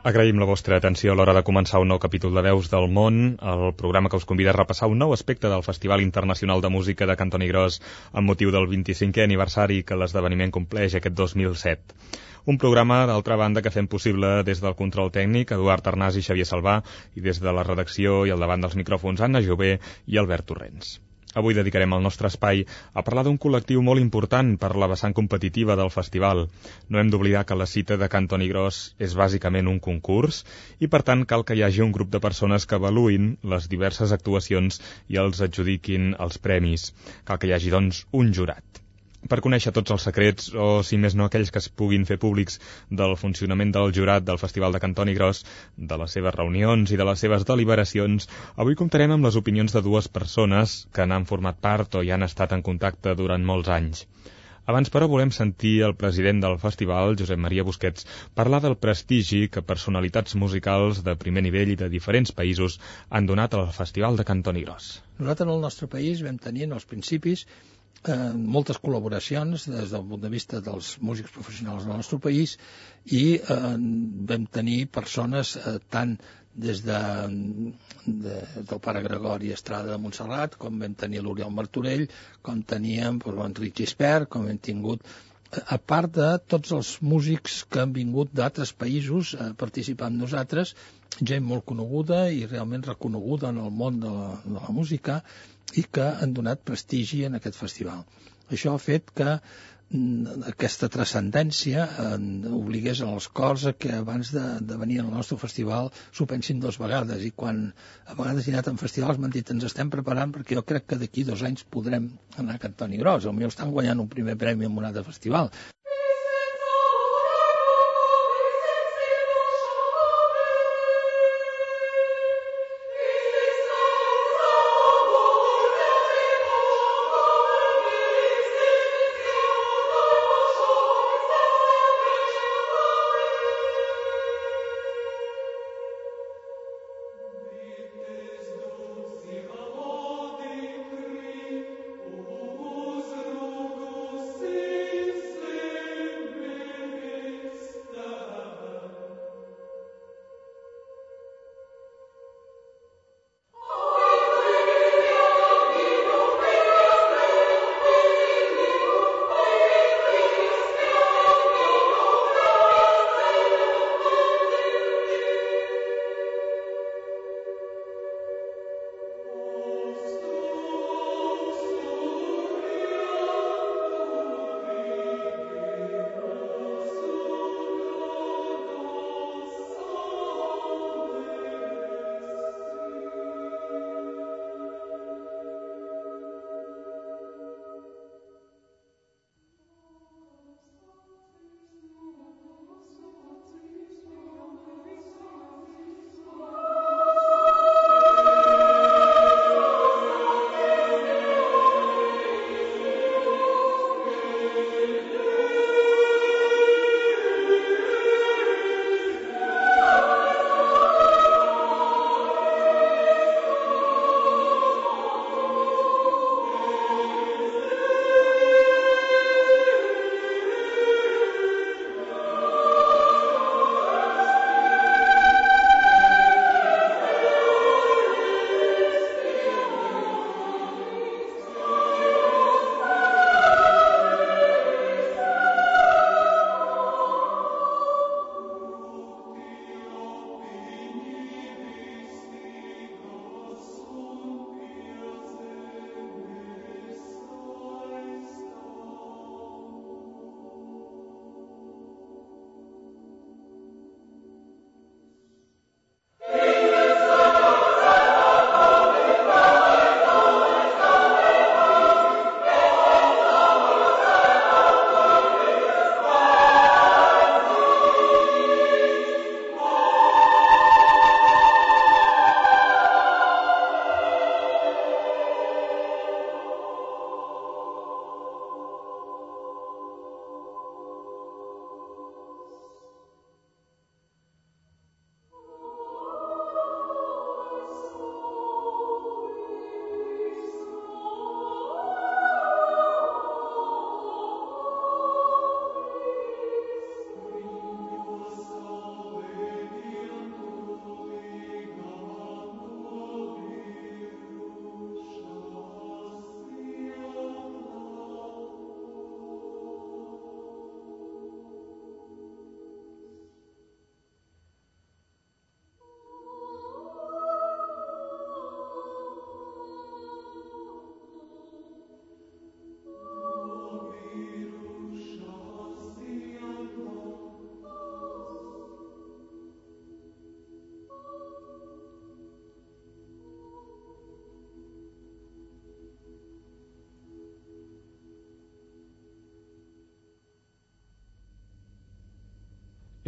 Agraïm la vostra atenció a l'hora de començar un nou capítol de Veus del Món, el programa que us convida a repassar un nou aspecte del Festival Internacional de Música de Cantoni Gros amb motiu del 25è aniversari que l'esdeveniment compleix aquest 2007. Un programa, d'altra banda, que fem possible des del control tècnic, Eduard Arnàs i Xavier Salvà, i des de la redacció i al davant dels micròfons, Anna Jové i Albert Torrents. Avui dedicarem el nostre espai a parlar d'un col·lectiu molt important per la vessant competitiva del festival. No hem d'oblidar que la cita de Cantoni Gros és bàsicament un concurs i, per tant, cal que hi hagi un grup de persones que avaluïn les diverses actuacions i els adjudiquin els premis. Cal que hi hagi, doncs, un jurat per conèixer tots els secrets, o si més no aquells que es puguin fer públics del funcionament del jurat del Festival de Cantoni Gros, de les seves reunions i de les seves deliberacions, avui comptarem amb les opinions de dues persones que n'han format part o hi han estat en contacte durant molts anys. Abans, però, volem sentir el president del festival, Josep Maria Busquets, parlar del prestigi que personalitats musicals de primer nivell i de diferents països han donat al Festival de Cantoni Gros. Nosaltres, en el nostre país, vam tenir en els principis eh, moltes col·laboracions des del punt de vista dels músics professionals del nostre país i eh, vam tenir persones eh, tant des de, de, del pare Gregori Estrada de Montserrat, com vam tenir l'Oriol Martorell, com teníem doncs, l'Enric Gispert, com hem tingut a part de tots els músics que han vingut d'altres països a participar amb nosaltres, gent molt coneguda i realment reconeguda en el món de la, de la música i que han donat prestigi en aquest festival. Això ha fet que mm, aquesta transcendència eh, obligués als cors a que abans de, de venir al nostre festival s'ho pensin dues vegades. I quan a vegades he anat en festivals m'han dit ens estem preparant perquè jo crec que d'aquí dos anys podrem anar a Cantoni Gros, meu estan guanyant un primer premi en un altre festival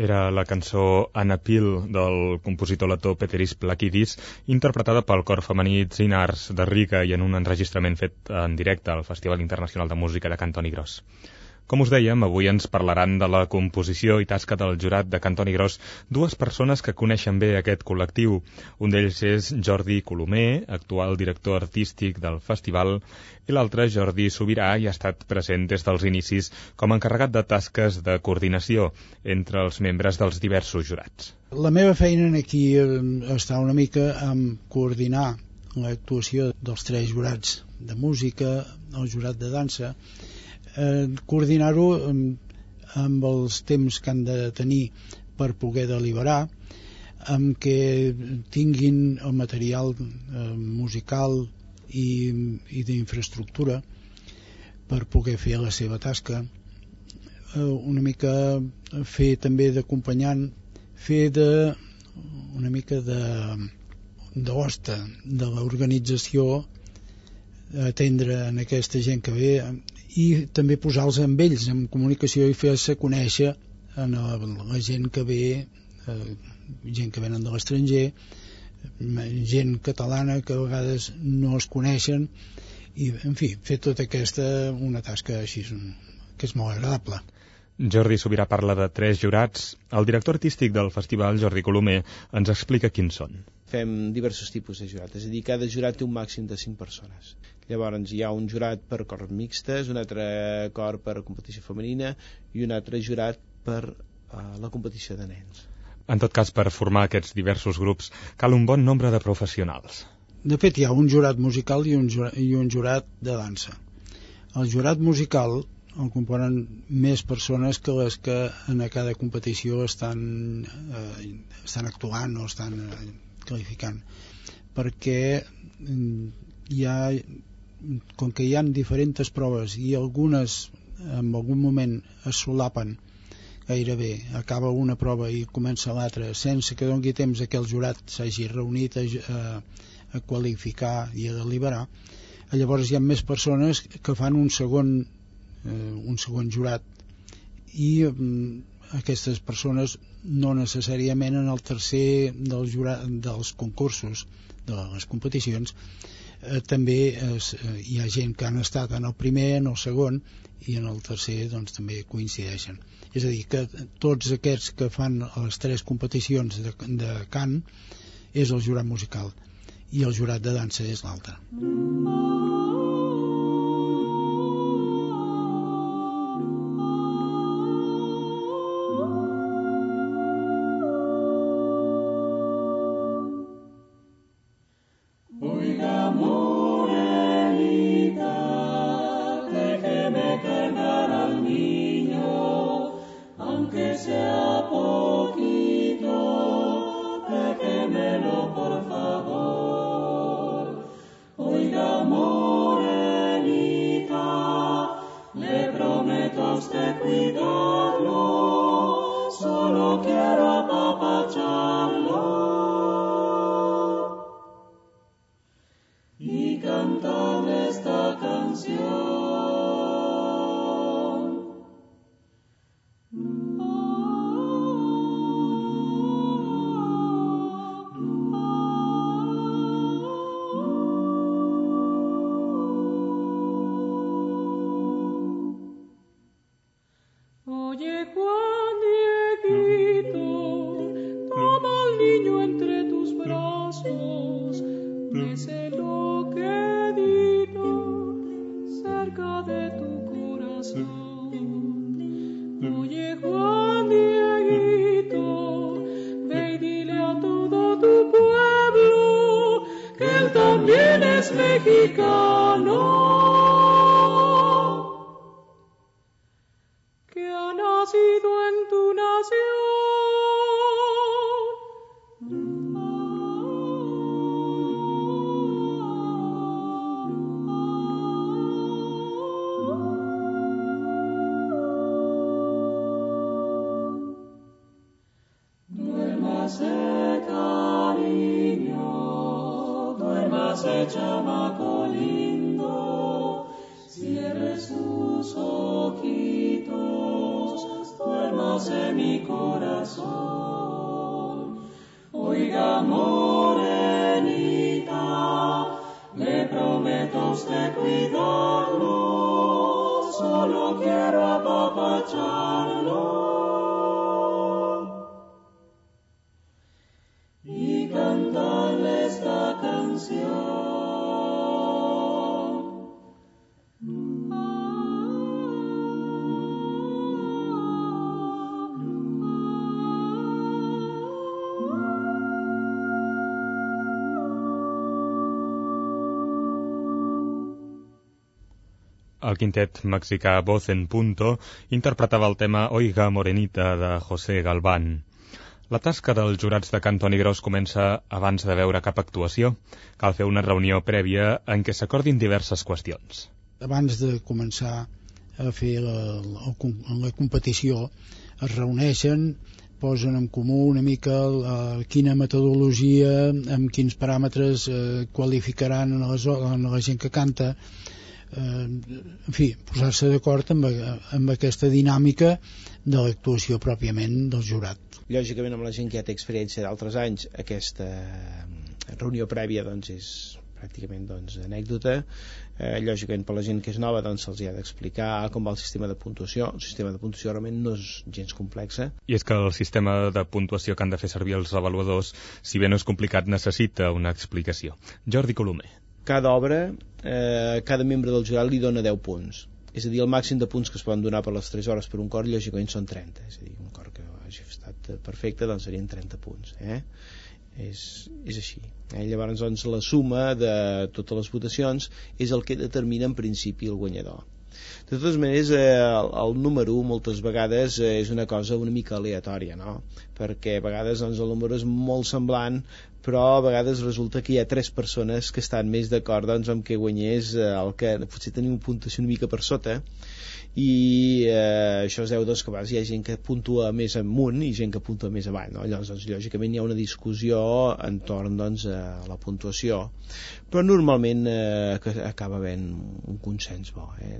Era la cançó Anapil del compositor letó Peteris Plakidis, interpretada pel cor femení Zinars de Riga i en un enregistrament fet en directe al Festival Internacional de Música de Cantoni Gros. Com us dèiem, avui ens parlaran de la composició i tasca del jurat de Cantoni Gros dues persones que coneixen bé aquest col·lectiu. Un d'ells és Jordi Colomer, actual director artístic del festival, i l'altre, Jordi Sobirà, i ha estat present des dels inicis com a encarregat de tasques de coordinació entre els membres dels diversos jurats. La meva feina aquí eh, està una mica amb coordinar l'actuació dels tres jurats de música, el jurat de dansa eh, coordinar-ho amb, amb els temps que han de tenir per poder deliberar amb que tinguin el material eh, musical i, i d'infraestructura per poder fer la seva tasca eh, una mica fer també d'acompanyant fer de una mica de d'hosta de l'organització atendre en aquesta gent que ve i també posar-los amb ells en comunicació i fer-se conèixer a la, la gent que ve eh, gent que venen de l'estranger gent catalana que a vegades no es coneixen i en fi, fer tota aquesta una tasca així que és molt agradable Jordi Sobirà parla de tres jurats. El director artístic del festival, Jordi Colomer, ens explica quins són. Fem diversos tipus de jurat, és a dir, cada jurat té un màxim de 5 persones. Llavors hi ha un jurat per cor mixtes, un altre cor per competició femenina i un altre jurat per uh, la competició de nens. En tot cas, per formar aquests diversos grups cal un bon nombre de professionals. De fet, hi ha un jurat musical i un jurat, i un jurat de dansa. El jurat musical el componen més persones que les que en cada competició estan, eh, estan actuant o estan eh, qualificant perquè mm, hi ha com que hi han diferents proves i algunes en algun moment es solapen gairebé acaba una prova i comença l'altra sense que doni temps que el jurat s'hagi reunit a, a, a qualificar i a deliberar llavors hi ha més persones que fan un segon eh, un segon jurat. I eh, aquestes persones no necessàriament en el tercer del jurat, dels concursos de les competicions eh, també es, eh, hi ha gent que han estat en el primer, en el segon i en el tercer doncs també coincideixen és a dir que tots aquests que fan les tres competicions de, de cant és el jurat musical i el jurat de dansa és l'altre mm -hmm. El quintet mexicà Voz en Punto interpretava el tema Oiga Morenita de José Galván. La tasca dels jurats de Cantoni Gros comença abans de veure cap actuació. Cal fer una reunió prèvia en què s'acordin diverses qüestions. Abans de començar a fer la, la, la competició es reuneixen posen en comú una mica la, quina metodologia, amb quins paràmetres eh, qualificaran a la, a la gent que canta, eh, en fi, posar-se d'acord amb, amb aquesta dinàmica de l'actuació pròpiament del jurat. Lògicament, amb la gent que ja té experiència d'altres anys, aquesta reunió prèvia doncs, és pràcticament doncs, anècdota. Eh, lògicament, per la gent que és nova doncs, se'ls ha d'explicar com va el sistema de puntuació. El sistema de puntuació realment no és gens complexa. I és que el sistema de puntuació que han de fer servir els avaluadors, si bé no és complicat, necessita una explicació. Jordi Colomer cada obra, eh, cada membre del jurat li dona 10 punts. És a dir, el màxim de punts que es poden donar per les 3 hores per un cor, lògicament són 30. És a dir, un cor que hagi estat perfecte, doncs serien 30 punts. Eh? És, és així. Eh? Llavors, doncs, la suma de totes les votacions és el que determina en principi el guanyador. De totes maneres, eh, el, el número moltes vegades eh, és una cosa una mica aleatòria, no? Perquè a vegades doncs, el número és molt semblant, però a vegades resulta que hi ha tres persones que estan més d'acord doncs, amb que guanyés eh, el que potser tenia una puntuació una mica per sota i eh, això es deu doncs, que a hi ha gent que puntua més amunt i gent que puntua més avall no? llavors doncs, lògicament hi ha una discussió entorn doncs, a la puntuació però normalment eh, acaba havent un consens bo eh?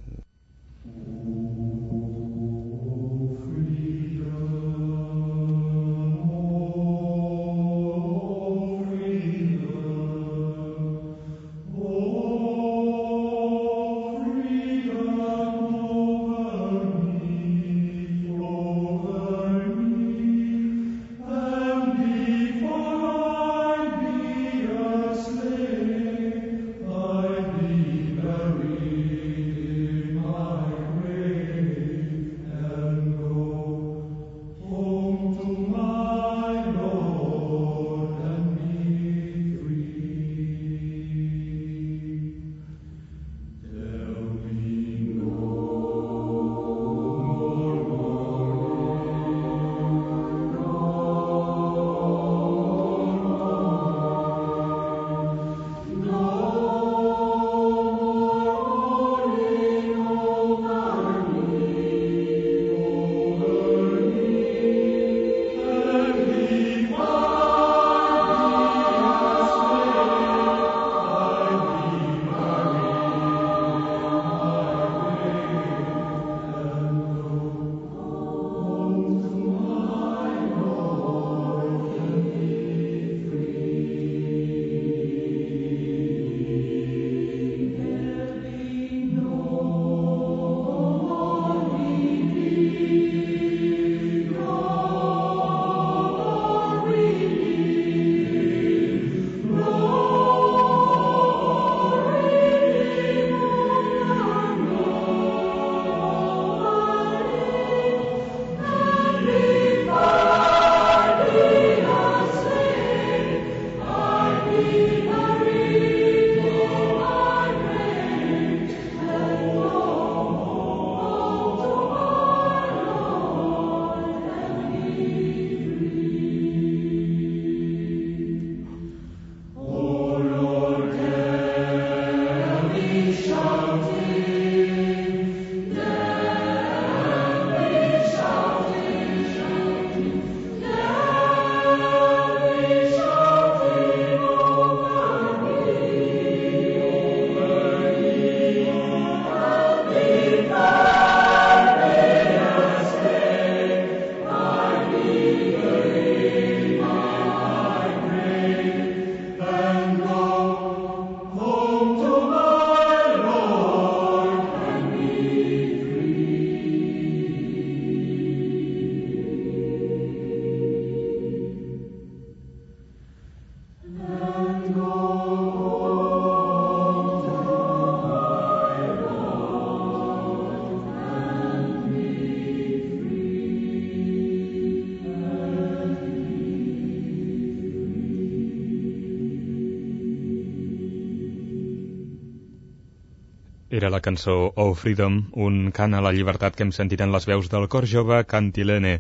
Era la cançó Oh Freedom, un cant a la llibertat que hem sentit en les veus del cor jove Cantilene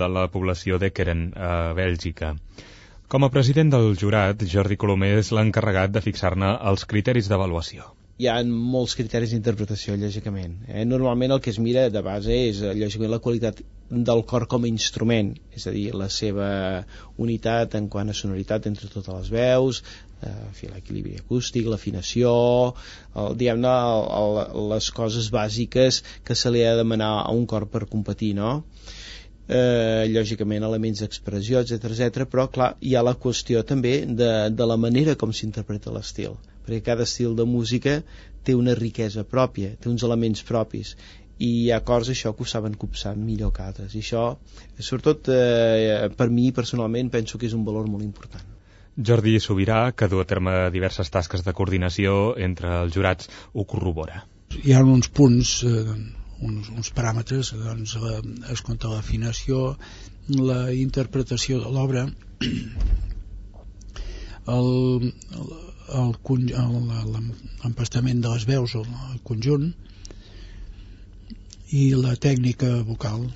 de la població d'Ekeren, a Bèlgica. Com a president del jurat, Jordi Colomer és l'encarregat de fixar-ne els criteris d'avaluació hi ha molts criteris d'interpretació, lògicament. Eh? Normalment el que es mira de base és, lògicament, la qualitat del cor com a instrument, és a dir, la seva unitat en quant a sonoritat entre totes les veus, eh, l'equilibri acústic, l'afinació, diguem-ne, les coses bàsiques que se li ha de demanar a un cor per competir, no? eh, lògicament elements d'expressió, etc etc. però clar, hi ha la qüestió també de, de la manera com s'interpreta l'estil perquè cada estil de música té una riquesa pròpia, té uns elements propis i hi ha cors això que ho saben copsar millor que altres i això, sobretot eh, per mi personalment penso que és un valor molt important Jordi Sobirà, que du a terme diverses tasques de coordinació entre els jurats, ho corrobora. Hi ha uns punts, eh, uns, uns paràmetres, doncs la, es compta l'afinació, la interpretació de l'obra, l'empastament de les veus, el, el conjunt, i la tècnica vocal.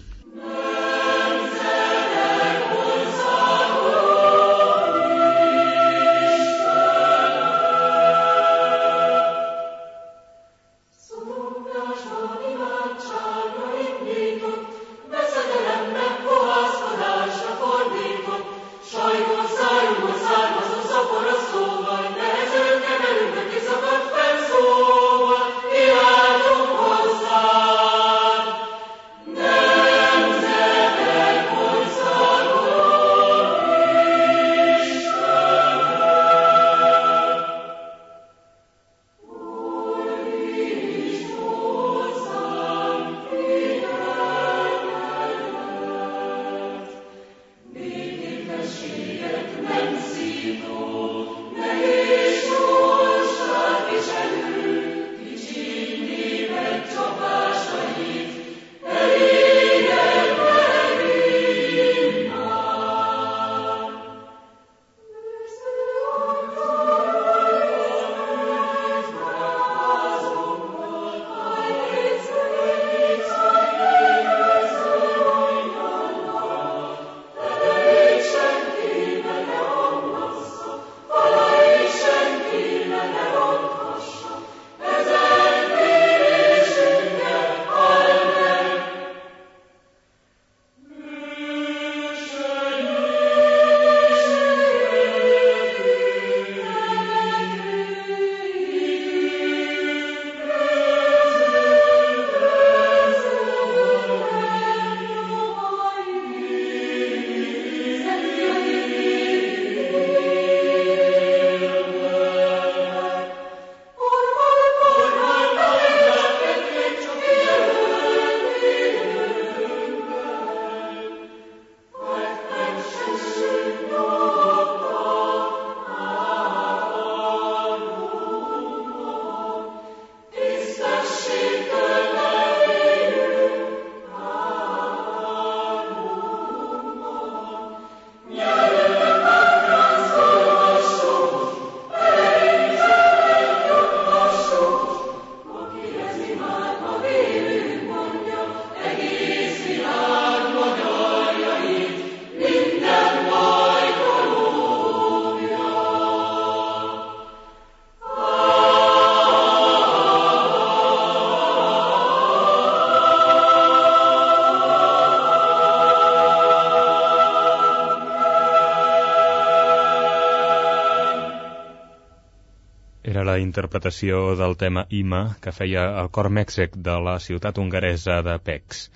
Interpretació del tema Ima que feia el cor mèxic de la ciutat hongaresa de Pex.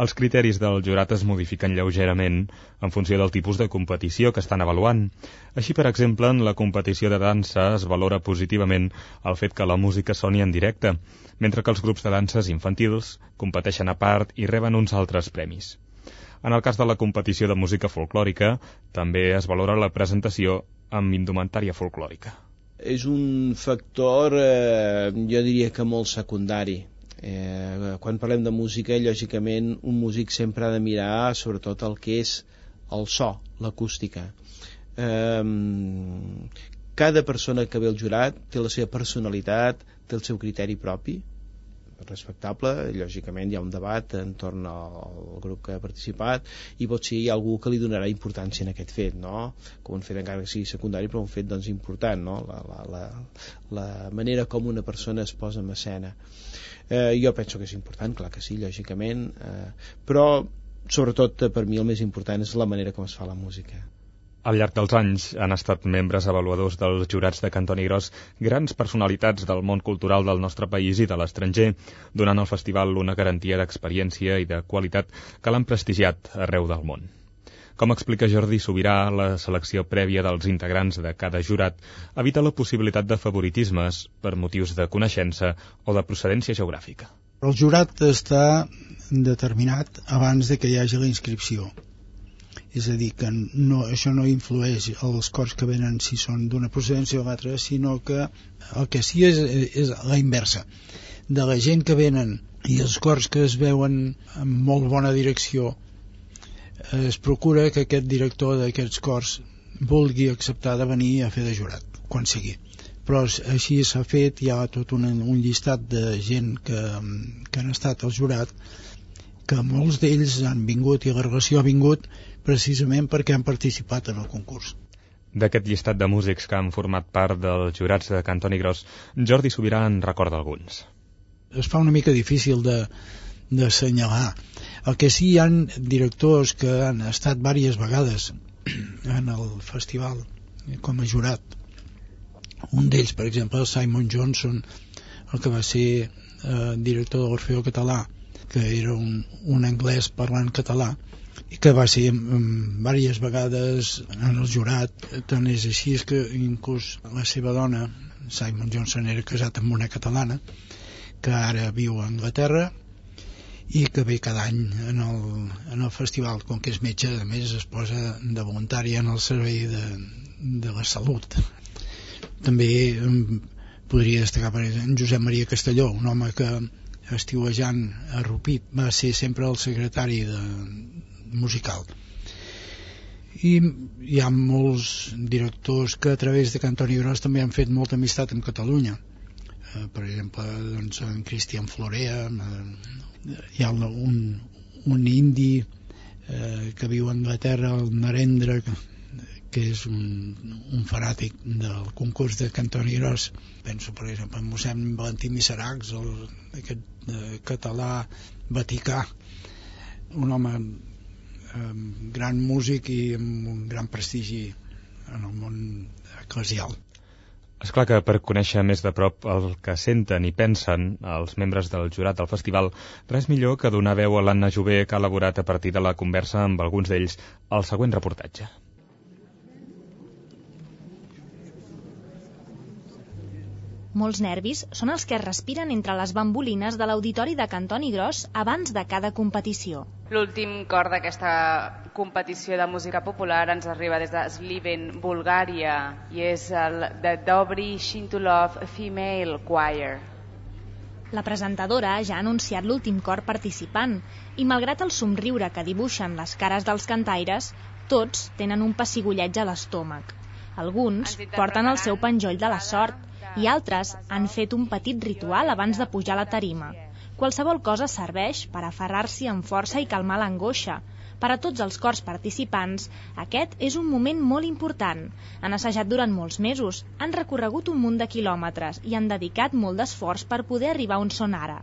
Els criteris del jurat es modifiquen lleugerament en funció del tipus de competició que estan avaluant. Així, per exemple, en la competició de dansa es valora positivament el fet que la música soni en directe, mentre que els grups de danses infantils competeixen a part i reben uns altres premis. En el cas de la competició de música folclòrica, també es valora la presentació amb indumentària folclòrica és un factor, eh, jo diria que molt secundari. Eh, quan parlem de música, lògicament, un músic sempre ha de mirar sobretot el que és el so, l'acústica. Eh, cada persona que ve al jurat té la seva personalitat, té el seu criteri propi, respectable, lògicament hi ha un debat entorn al grup que ha participat i potser hi ha algú que li donarà importància en aquest fet, no? com un fet encara que sigui secundari però un fet doncs, important, no? la, la, la, la manera com una persona es posa en escena. Eh, jo penso que és important, clar que sí, lògicament, eh, però sobretot per mi el més important és la manera com es fa la música al llarg dels anys han estat membres avaluadors dels jurats de Cantoni Gros grans personalitats del món cultural del nostre país i de l'estranger, donant al festival una garantia d'experiència i de qualitat que l'han prestigiat arreu del món. Com explica Jordi Sobirà, la selecció prèvia dels integrants de cada jurat evita la possibilitat de favoritismes per motius de coneixença o de procedència geogràfica. El jurat està determinat abans de que hi hagi la inscripció és a dir, que no, això no influeix als cors que venen si són d'una procedència o l'altra, sinó que el que sí és, és la inversa. De la gent que venen i els cors que es veuen amb molt bona direcció es procura que aquest director d'aquests cors vulgui acceptar de venir a fer de jurat quan sigui. Però així s'ha fet, hi ha tot un, un llistat de gent que, que han estat al jurat que molts d'ells han vingut i la relació ha vingut precisament perquè han participat en el concurs. D'aquest llistat de músics que han format part dels jurats de Cantoni Gros, Jordi Sobirà en recorda alguns. Es fa una mica difícil de d'assenyalar. El que sí hi han directors que han estat diverses vegades en el festival com a jurat. Un d'ells, per exemple, Simon Johnson, el que va ser eh, director de l'Orfeo Català, que era un, un anglès parlant català, que va ser um, diverses vegades en el jurat tant és així que inclús la seva dona Simon Johnson era casat amb una catalana que ara viu a Anglaterra i que ve cada any en el, en el festival com que és metge a més es posa de voluntària en el servei de, de la salut. També um, podria destacar per exemple, en Josep Maria Castelló un home que estiuejant a Rupit va ser sempre el secretari de, musical. I hi ha molts directors que a través de Cantoni Gros també han fet molta amistat amb Catalunya. Eh, per exemple doncs, en Cristian Florea eh, hi ha un, un indi eh, que viu a Anglaterra el Narendra que, que és un, un fanàtic del concurs de Cantoni Gros penso per exemple en mossèn Valentí Miseracs el, aquest eh, català vaticà un home eh, gran músic i amb un gran prestigi en el món eclesial. És clar que per conèixer més de prop el que senten i pensen els membres del jurat del festival, res millor que donar veu a l'Anna Jové que ha elaborat a partir de la conversa amb alguns d'ells el següent reportatge. Molts nervis són els que es respiren entre les bambolines de l'auditori de Cantoni Gros abans de cada competició. L'últim cor d'aquesta competició de música popular ens arriba des de Sliven, Bulgària, i és el de Dobry Shintulov Female Choir. La presentadora ja ha anunciat l'últim cor participant i malgrat el somriure que dibuixen les cares dels cantaires, tots tenen un pessigolleig a l'estómac. Alguns porten el seu penjoll de la sort i altres han fet un petit ritual abans de pujar a la tarima. Qualsevol cosa serveix per aferrar-s'hi amb força i calmar l'angoixa. Per a tots els cors participants, aquest és un moment molt important. Han assajat durant molts mesos, han recorregut un munt de quilòmetres i han dedicat molt d'esforç per poder arribar on són ara.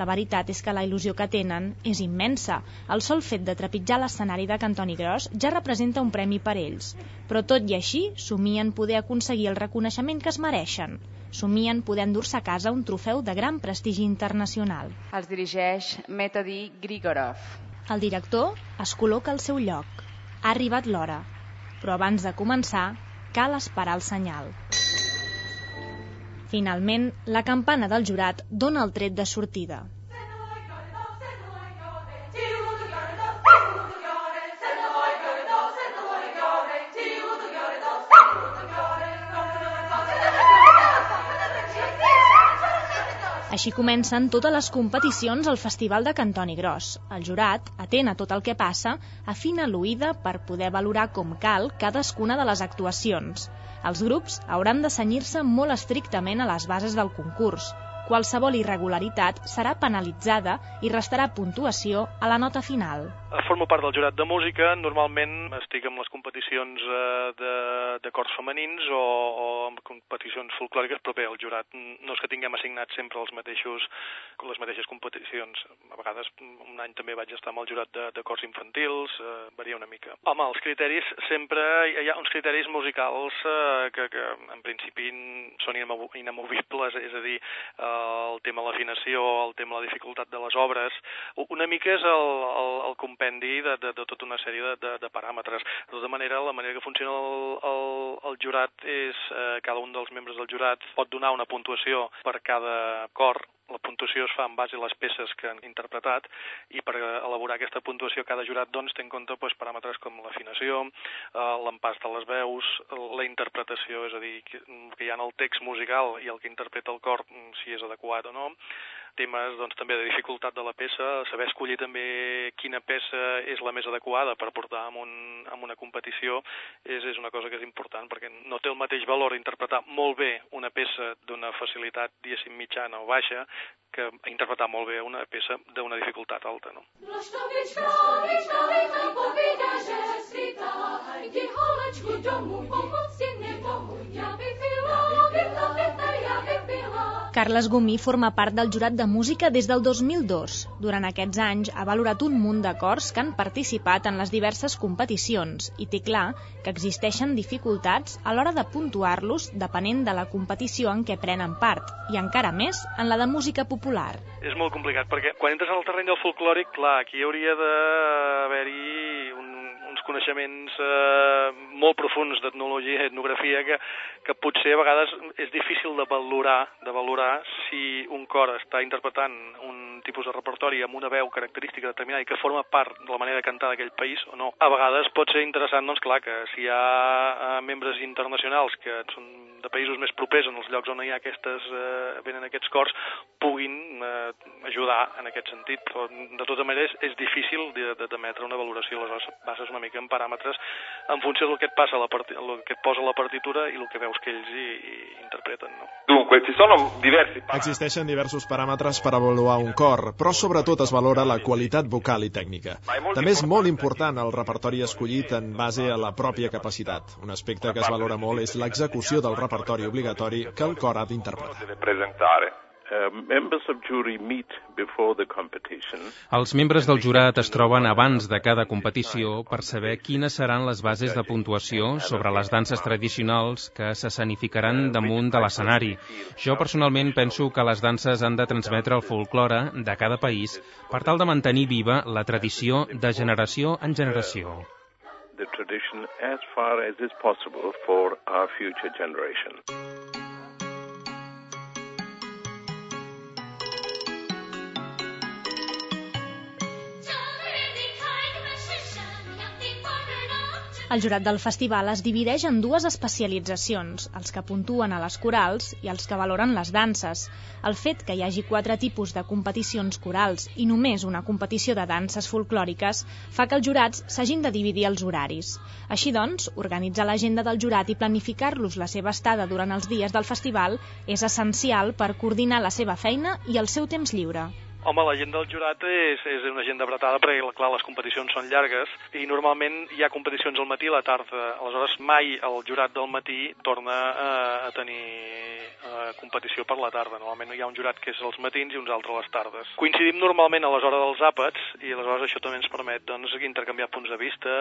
La veritat és que la il·lusió que tenen és immensa. El sol fet de trepitjar l'escenari de Cantoni Gros ja representa un premi per ells. Però tot i així, somien poder aconseguir el reconeixement que es mereixen. Somien poder endur-se a casa un trofeu de gran prestigi internacional. Els dirigeix Metodi Grigorov. El director es col·loca al seu lloc. Ha arribat l'hora. Però abans de començar, cal esperar el senyal. Finalment, la campana del jurat dona el tret de sortida. Així comencen totes les competicions al Festival de Cantoni Gros. El jurat, atent a tot el que passa, afina l'oïda per poder valorar com cal cadascuna de les actuacions. Els grups hauran de senyir-se molt estrictament a les bases del concurs. Qualsevol irregularitat serà penalitzada i restarà puntuació a la nota final. Formo part del jurat de música, normalment estic en les competicions eh, de, de cors femenins o, o en competicions folclòriques, però bé, el jurat no és que tinguem assignat sempre els mateixos, les mateixes competicions. A vegades un any també vaig estar amb el jurat de, de cors infantils, eh, varia una mica. Home, els criteris sempre hi ha uns criteris musicals eh, que, que en principi són inamovibles, és a dir, eh, el tema de l'afinació, el tema de la dificultat de les obres, una mica és el, el, el compendi de, de, de tota una sèrie de, de, de paràmetres. De tota manera, la manera que funciona el, el, el jurat és eh, cada un dels membres del jurat pot donar una puntuació per cada cor la puntuació es fa en base a les peces que han interpretat i per elaborar aquesta puntuació cada jurat doncs, té en compte doncs, paràmetres com l'afinació, eh, l'empast de les veus, la interpretació, és a dir, que, hi ha en el text musical i el que interpreta el cor, si és adequat o no, temes doncs, també de dificultat de la peça, saber escollir també quina peça és la més adequada per portar en, un, en una competició és, és una cosa que és important perquè no té el mateix valor interpretar molt bé una peça d'una facilitat, diguéssim, mitjana o baixa que interpretar molt bé una peça d'una dificultat alta. No? Carles Gomí forma part del jurat de música des del 2002. Durant aquests anys ha valorat un munt d'acords que han participat en les diverses competicions i té clar que existeixen dificultats a l'hora de puntuar-los depenent de la competició en què prenen part i encara més en la de música popular. És molt complicat perquè quan entres en el terreny del folclòric, clar, aquí hauria d'haver-hi un coneixements eh, molt profuns d'etnologia i etnografia que, que potser a vegades és difícil de valorar, de valorar si un cor està interpretant un tipus de repertori amb una veu característica determinada i que forma part de la manera de cantar d'aquell país o no. A vegades pot ser interessant, doncs clar, que si hi ha eh, membres internacionals que són de països més propers en els llocs on hi ha aquestes, eh, venen aquests cors, puguin eh, ajudar en aquest sentit. Però, de tota manera, és, és difícil d'emetre una valoració, aleshores bases una mica en paràmetres en funció del que et passa la part... el que et posa la partitura i el que veus que ells hi, hi interpreten. No? Dunque, ci sono diversi Existeixen diversos paràmetres per avaluar un cor, però sobretot es valora la qualitat vocal i tècnica. També és molt important el repertori escollit en base a la pròpia capacitat. Un aspecte que es valora molt és l'execució del repertori obligatori que el cor ha d'interpretar. Els membres del jurat es troben abans de cada competició per saber quines seran les bases de puntuació sobre les danses tradicionals que s'escenificaran damunt de l'escenari. Jo personalment penso que les danses han de transmetre el folklore de cada país per tal de mantenir viva la tradició de generació en generació the tradition as far as is possible for our future generation. El jurat del festival es divideix en dues especialitzacions, els que puntuen a les corals i els que valoren les danses. El fet que hi hagi quatre tipus de competicions corals i només una competició de danses folclòriques fa que els jurats s'hagin de dividir els horaris. Així doncs, organitzar l'agenda del jurat i planificar-los la seva estada durant els dies del festival és essencial per coordinar la seva feina i el seu temps lliure. Home, la gent del jurat és, és una gent apretada perquè, clar, les competicions són llargues i normalment hi ha competicions al matí i a la tarda. Aleshores, mai el jurat del matí torna a, a tenir a competició per la tarda. Normalment hi ha un jurat que és els matins i uns altres a les tardes. Coincidim normalment a les hores dels àpats i aleshores això també ens permet doncs, intercanviar punts de vista.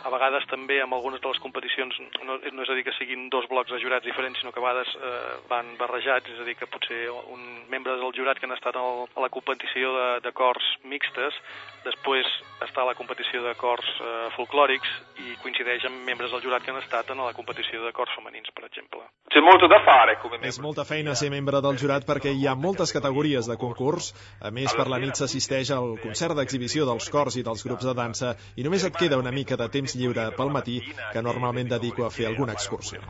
A vegades també amb algunes de les competicions no, no és a dir que siguin dos blocs de jurats diferents, sinó que a vegades eh, van barrejats, és a dir que potser un membre del jurat que han estat a la competició competició de, de cors mixtes, després està la competició de cors eh, folclòrics i coincideix amb membres del jurat que han estat en la competició de cors femenins, per exemple. C'è molto da fare come És molta feina ser membre del jurat perquè hi ha moltes categories de concurs. A més, per la nit s'assisteix al concert d'exhibició dels cors i dels grups de dansa i només et queda una mica de temps lliure pel matí que normalment dedico a fer alguna excursió.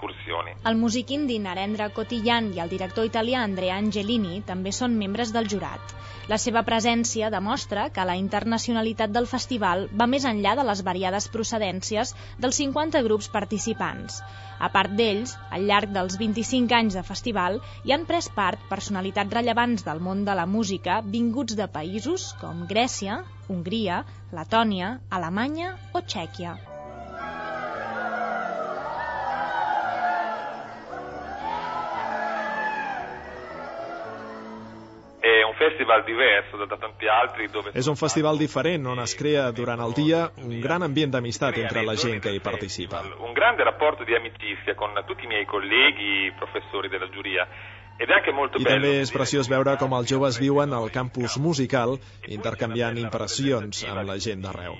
El músic indi Narendra Cotillan i el director italià Andrea Angelini també són membres del jurat. La La seva presència demostra que la internacionalitat del festival va més enllà de les variades procedències dels 50 grups participants. A part d'ells, al llarg dels 25 anys de festival hi han pres part personalitats rellevants del món de la música vinguts de països com Grècia, Hongria, Letònia, Alemanya o Txèquia. Festival diverso da tanti altri dove... És un festival diferent on es crea durant el dia un gran ambient d'amistat entre la gent que hi participa. Un grande rapporto di amicizia con tutti i miei colleghi, professori della giuria. Ed è anche molto I bello. també és preciós veure com els joves viuen al campus musical intercanviant impressions amb la gent d'arreu.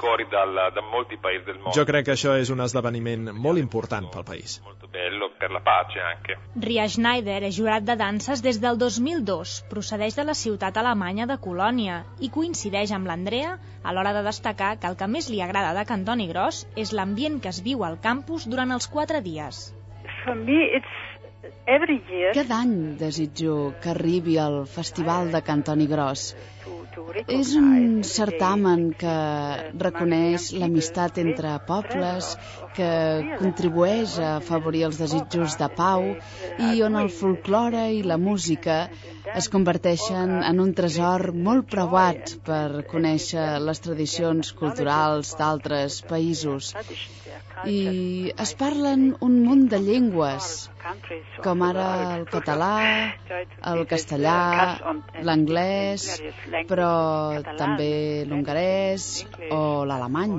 I cori dal, da molti paesi del mondo. Jo crec que això és un esdeveniment molt important pel país. Molto bello per la pace anche. Ria Schneider és jurat de danses des del 2002, procedeix de la ciutat alemanya de Colònia i coincideix amb l'Andrea a l'hora de destacar que el que més li agrada de Cantoni Gros és l'ambient que es viu al campus durant els quatre dies. For me, it's. Cada any desitjo que arribi al Festival de Cantoni Gros. És un certamen que reconeix l'amistat entre pobles, que contribueix a afavorir els desitjos de pau i on el folklore i la música es converteixen en un tresor molt preuat per conèixer les tradicions culturals d'altres països. I es parlen un munt de llengües, com ara el català, el castellà, l'anglès, però també l'hongarès o l'alemany.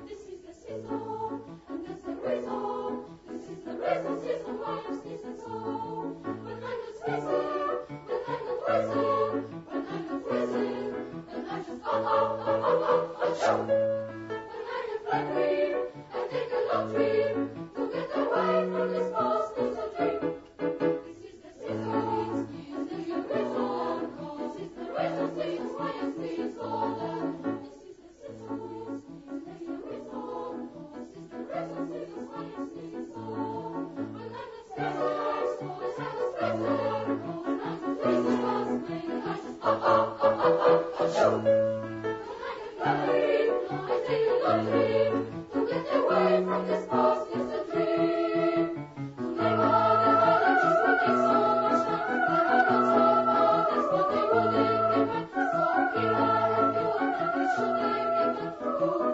Thank you.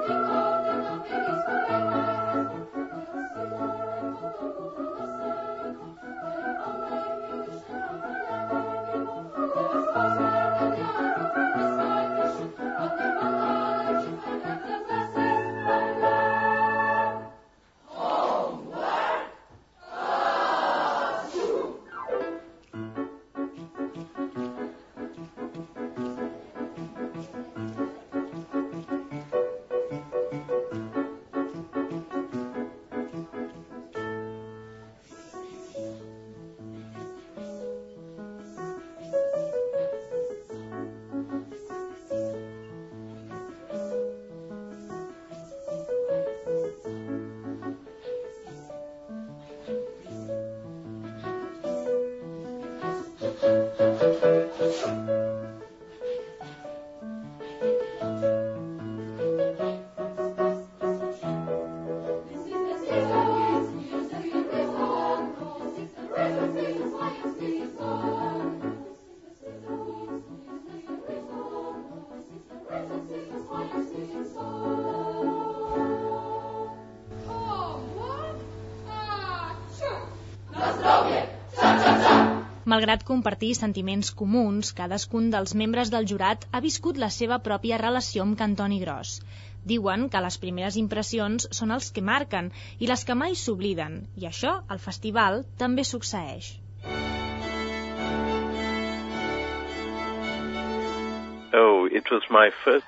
Thank you. Malgrat compartir sentiments comuns, cadascun dels membres del jurat ha viscut la seva pròpia relació amb Cantoni Gros. Diuen que les primeres impressions són els que marquen i les que mai s'obliden, i això al festival també succeeix.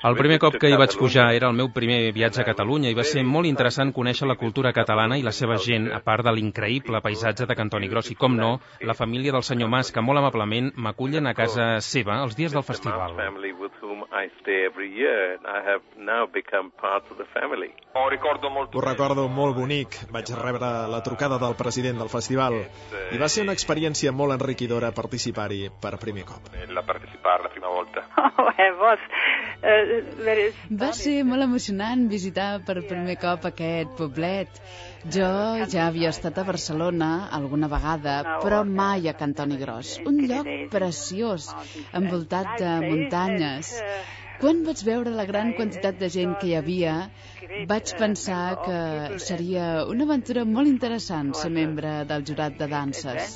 El primer cop que hi vaig pujar era el meu primer viatge a Catalunya i va ser molt interessant conèixer la cultura catalana i la seva gent, a part de l'increïble paisatge de Cantoni Gros i, com no, la família del senyor Mas, que molt amablement m'acullen a casa seva els dies del festival. Ho recordo molt bonic. Vaig rebre la trucada del president del festival i va ser una experiència molt enriquidora participar-hi per primer cop. La participar la prima volta. Oh, uh, va ser molt emocionant visitar per primer cop aquest poblet. Jo ja havia estat a Barcelona alguna vegada, però mai a Cantoni Gros. Un lloc preciós, envoltat de muntanyes. Quan vaig veure la gran quantitat de gent que hi havia, vaig pensar que seria una aventura molt interessant ser membre del jurat de danses.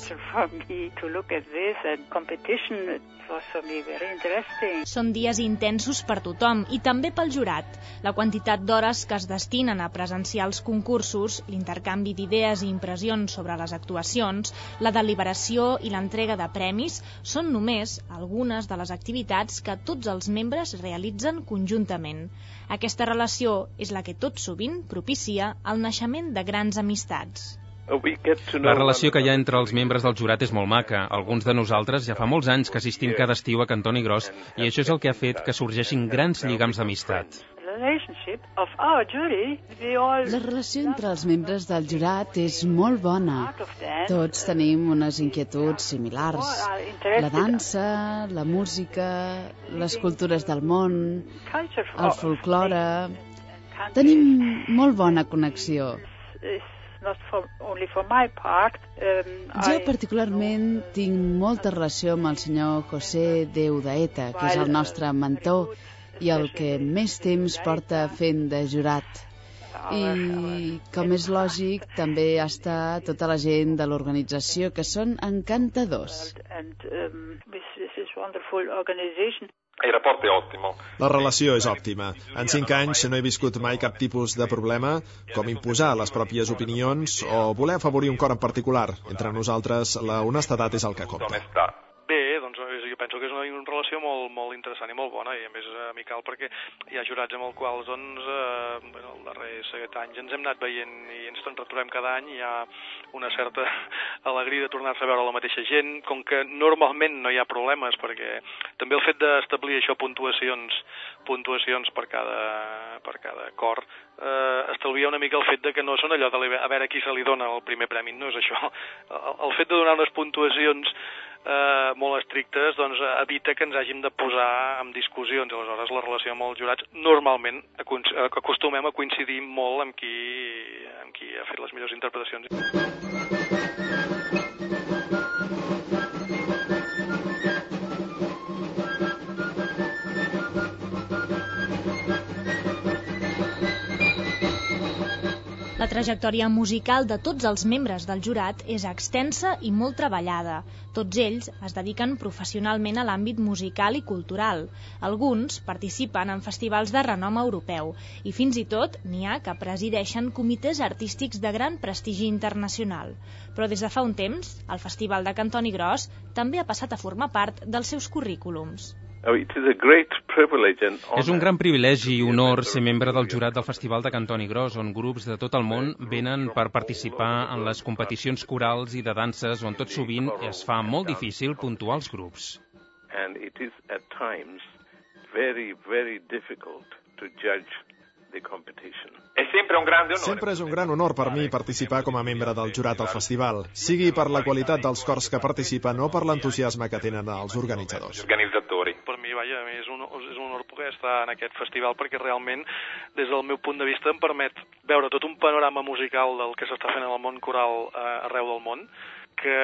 Són dies intensos per tothom i també pel jurat. La quantitat d'hores que es destinen a presenciar els concursos, l'intercanvi d'idees i impressions sobre les actuacions, la deliberació i l'entrega de premis són només algunes de les activitats que tots els membres realitzen conjuntament. Aquesta relació és la que tot sovint propicia el naixement de grans amistats. La relació que hi ha entre els membres del jurat és molt maca. Alguns de nosaltres ja fa molts anys que assistim cada estiu a Cantoni Gros i això és el que ha fet que sorgeixin grans lligams d'amistat. La relació entre els membres del jurat és molt bona. Tots tenim unes inquietuds similars. La dansa, la música, les cultures del món, el folklore... Tenim molt bona connexió. Um, jo particularment tinc molta relació amb el senyor José Deudaeta, que és el nostre mentor i el que més temps porta fent de jurat. I, com és lògic, també està tota la gent de l'organització, que són encantadors. Il rapporto è ottimo. La relació és òptima. En cinc anys no he viscut mai cap tipus de problema, com imposar les pròpies opinions o voler afavorir un cor en particular. Entre nosaltres, la honestedat és el que compta. Bé, doncs jo penso que és una, relació molt, molt interessant i molt bona i a més amical perquè hi ha jurats amb els quals doncs, eh, bueno, els darrers set anys ens hem anat veient i ens en retrobem cada any hi ha una certa alegria de tornar-se a veure la mateixa gent, com que normalment no hi ha problemes perquè també el fet d'establir això puntuacions puntuacions per cada, per cada cor eh, estalvia una mica el fet de que no són allò de a veure qui se li dona el primer premi, no és això. El, el fet de donar unes puntuacions eh, molt estrictes doncs, evita que ens hàgim de posar en discussions. Aleshores, la relació amb els jurats normalment acostumem a coincidir molt amb qui, amb qui ha fet les millors interpretacions. La trajectòria musical de tots els membres del jurat és extensa i molt treballada. Tots ells es dediquen professionalment a l'àmbit musical i cultural. Alguns participen en festivals de renom europeu i fins i tot n'hi ha que presideixen comitès artístics de gran prestigi internacional. Però des de fa un temps, el Festival de Cantoni Gros també ha passat a formar part dels seus currículums. Oh, és un gran privilegi i honor ser membre del jurat del Festival de Cantoni Gros, on grups de tot el món venen per participar en les competicions corals i de danses, on tot sovint es fa molt difícil puntuar els grups. And it is at times very, very difficult to judge the competition. És sempre un gran honor. Sempre és un gran honor per mi participar com a membre del jurat al festival, sigui per la qualitat dels cors que participen o per l'entusiasme que tenen els organitzadors. Organitzatori vaja, és un, és un honor poder estar en aquest festival perquè realment, des del meu punt de vista, em permet veure tot un panorama musical del que s'està fent en el món coral eh, arreu del món, que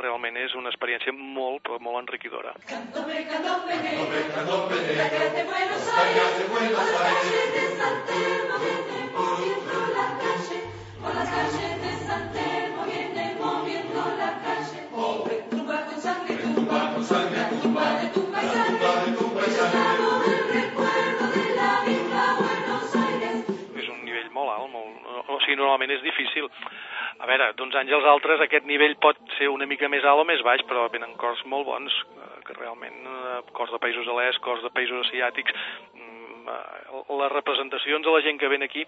realment és una experiència molt, però molt enriquidora. Cantome, cantome, cantome, cantome, la calle de Buenos Aires, Buenos Aires, de San Telmo, viene moviendo la calle, por las calles de San Telmo, viene moviendo la calle, tumba con sangre, tumba sigui, normalment és difícil. A veure, d'uns anys als altres aquest nivell pot ser una mica més alt o més baix, però venen cors molt bons, eh, que realment, eh, cors de països l'est, cors de països asiàtics, mm, eh, les representacions de la gent que ven aquí...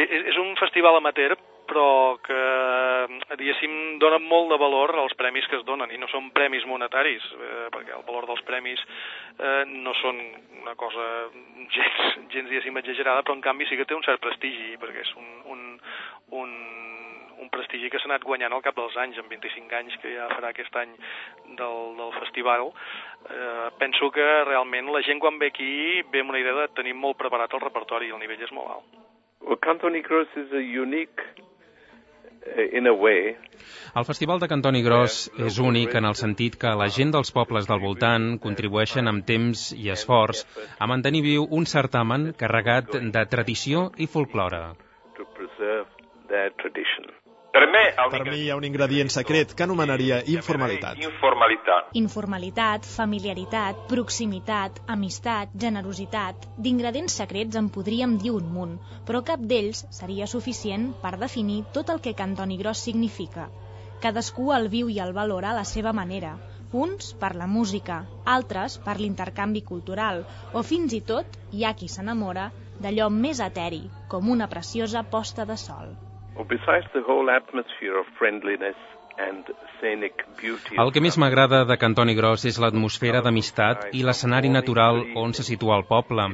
És un festival amateur, però que, diguéssim, donen molt de valor als premis que es donen, i no són premis monetaris, eh, perquè el valor dels premis eh, no són una cosa gens, gens diguéssim, exagerada, però en canvi sí que té un cert prestigi, perquè és un, un, un, un prestigi que s'ha anat guanyant al cap dels anys, en 25 anys que ja farà aquest any del, del festival. Eh, penso que realment la gent quan ve aquí ve amb una idea de tenir molt preparat el repertori, el nivell és molt alt. Well, Canto Negros is a unique Eh, in a way, el Festival de Cantoni Gros és únic en el sentit que la gent dels pobles del voltant contribueixen amb temps i esforç a mantenir viu un certamen carregat de tradició i folklore. To preserve their tradition. Per mi, per mi hi ha un ingredient secret que anomenaria informalitat. Informalitat. Informalitat, familiaritat, proximitat, amistat, generositat... D'ingredients secrets en podríem dir un munt, però cap d'ells seria suficient per definir tot el que Cantoni Gros significa. Cadascú el viu i el valora a la seva manera. Uns per la música, altres per l'intercanvi cultural, o fins i tot hi ha qui s'enamora d'allò més eteri, com una preciosa posta de sol. El que més m'agrada de Cantoni Gros és l'atmosfera d'amistat i l'escenari natural on se situa el poble.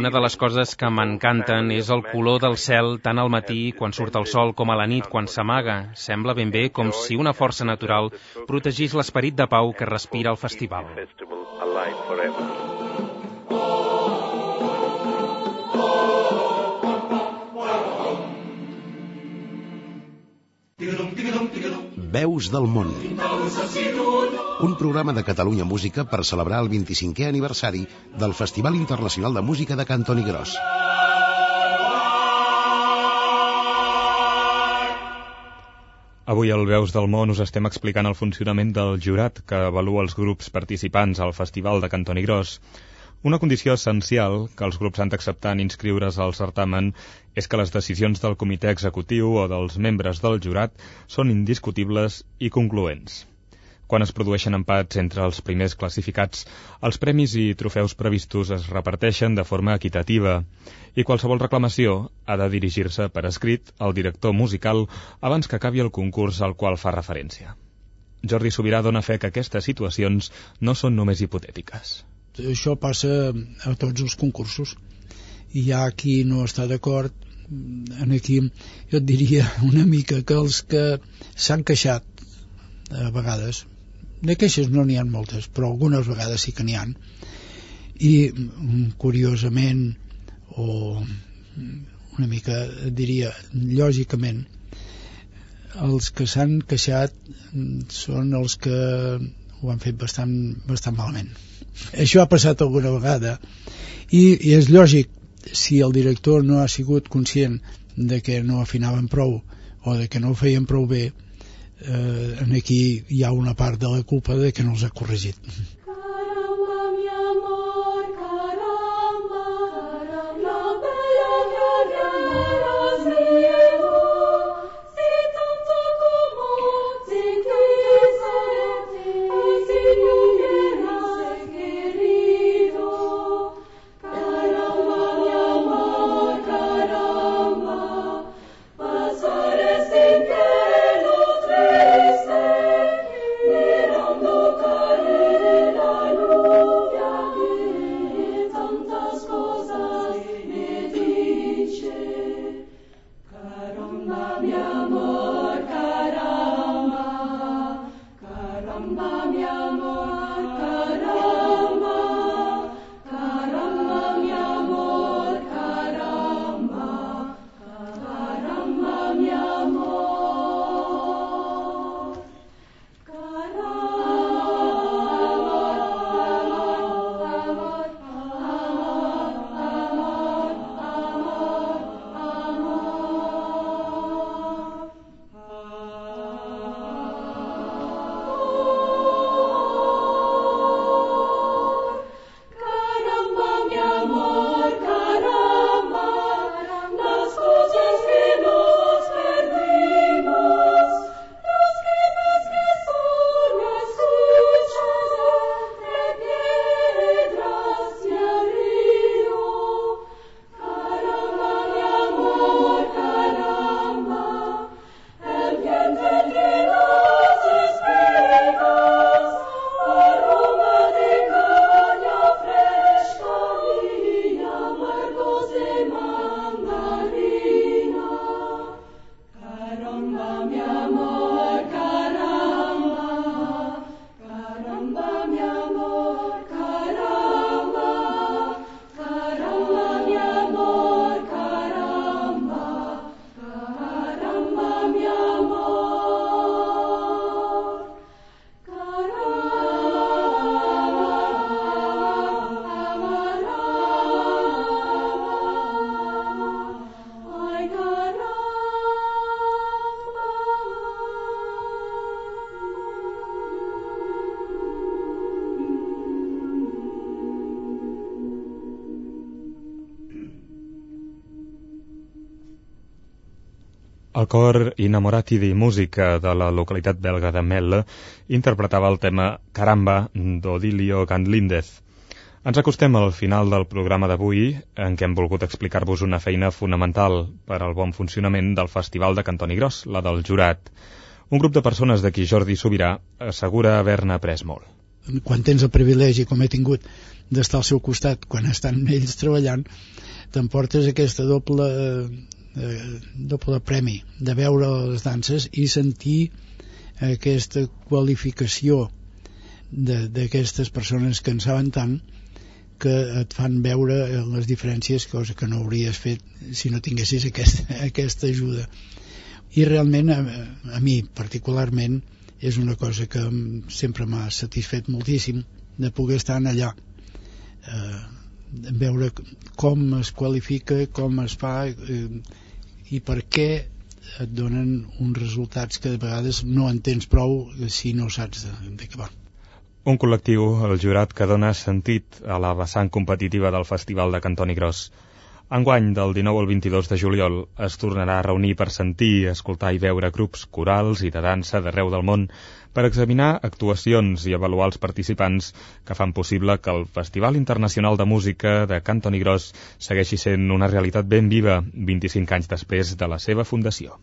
Una de les coses que m'encanten és el color del cel tant al matí quan surt el sol com a la nit quan s'amaga. Sembla ben bé com si una força natural protegís l'esperit de pau que respira el festival. Veus del món. Un programa de Catalunya Música per celebrar el 25è aniversari del Festival Internacional de Música de Cantoni Gros. Avui al Veus del Món us estem explicant el funcionament del jurat que avalua els grups participants al Festival de Cantoni Gros. Una condició essencial que els grups han d'acceptar en inscriure's al certamen és que les decisions del comitè executiu o dels membres del jurat són indiscutibles i concloents. Quan es produeixen empats entre els primers classificats, els premis i trofeus previstos es reparteixen de forma equitativa i qualsevol reclamació ha de dirigir-se per escrit al director musical abans que acabi el concurs al qual fa referència. Jordi Sobirà dona fe que aquestes situacions no són només hipotètiques això passa a tots els concursos. Hi ha qui no està d'acord. En aquí jo et diria una mica que els que s'han queixat a vegades de queixes no n'hi ha moltes però algunes vegades sí que n'hi han. I curiosament o una mica diria lògicament els que s'han queixat són els que ho han fet bastant, bastant malament. Això ha passat alguna vegada i, i és lògic si el director no ha sigut conscient de que no afinaven prou o de que no ho feien prou bé eh, aquí hi ha una part de la culpa de que no els ha corregit El cor Innamorati di Música de la localitat belga de Melle interpretava el tema Caramba d'Odilio Gandlindez. Ens acostem al final del programa d'avui, en què hem volgut explicar-vos una feina fonamental per al bon funcionament del Festival de Cantoni Gros, la del jurat. Un grup de persones de qui Jordi Sobirà assegura haver-ne après molt. Quan tens el privilegi, com he tingut, d'estar al seu costat quan estan ells treballant, t'emportes aquesta doble eh, doble premi de veure les danses i sentir aquesta qualificació d'aquestes persones que en saben tant que et fan veure les diferències, cosa que no hauries fet si no tinguessis aquesta, aquesta ajuda. I realment, a, a mi particularment, és una cosa que sempre m'ha satisfet moltíssim de poder estar allà. Eh, veure com es qualifica, com es fa eh, i per què et donen uns resultats que de vegades no entens prou si no saps de, de què van. Un col·lectiu, el jurat, que dona sentit a la vessant competitiva del Festival de Cantoni Gros. Enguany, del 19 al 22 de juliol, es tornarà a reunir per sentir, escoltar i veure grups corals i de dansa d'arreu del món per examinar actuacions i avaluar els participants que fan possible que el Festival Internacional de Música de Cantoni Gros segueixi sent una realitat ben viva 25 anys després de la seva fundació.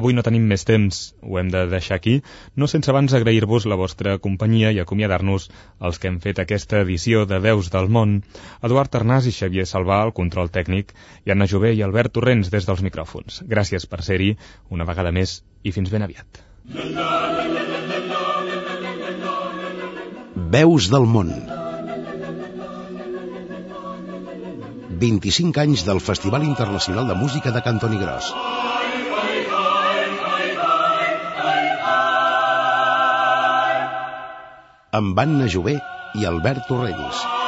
Avui no tenim més temps, ho hem de deixar aquí, no sense abans agrair-vos la vostra companyia i acomiadar-nos els que hem fet aquesta edició de Veus del Món, Eduard Arnàs i Xavier Salvà al control tècnic i Anna Jové i Albert Torrents des dels micròfons. Gràcies per ser-hi una vegada més i fins ben aviat. Veus del Món 25 anys del Festival Internacional de Música de Cantoni Gros. Amb Anna Jové i Albert Torrents.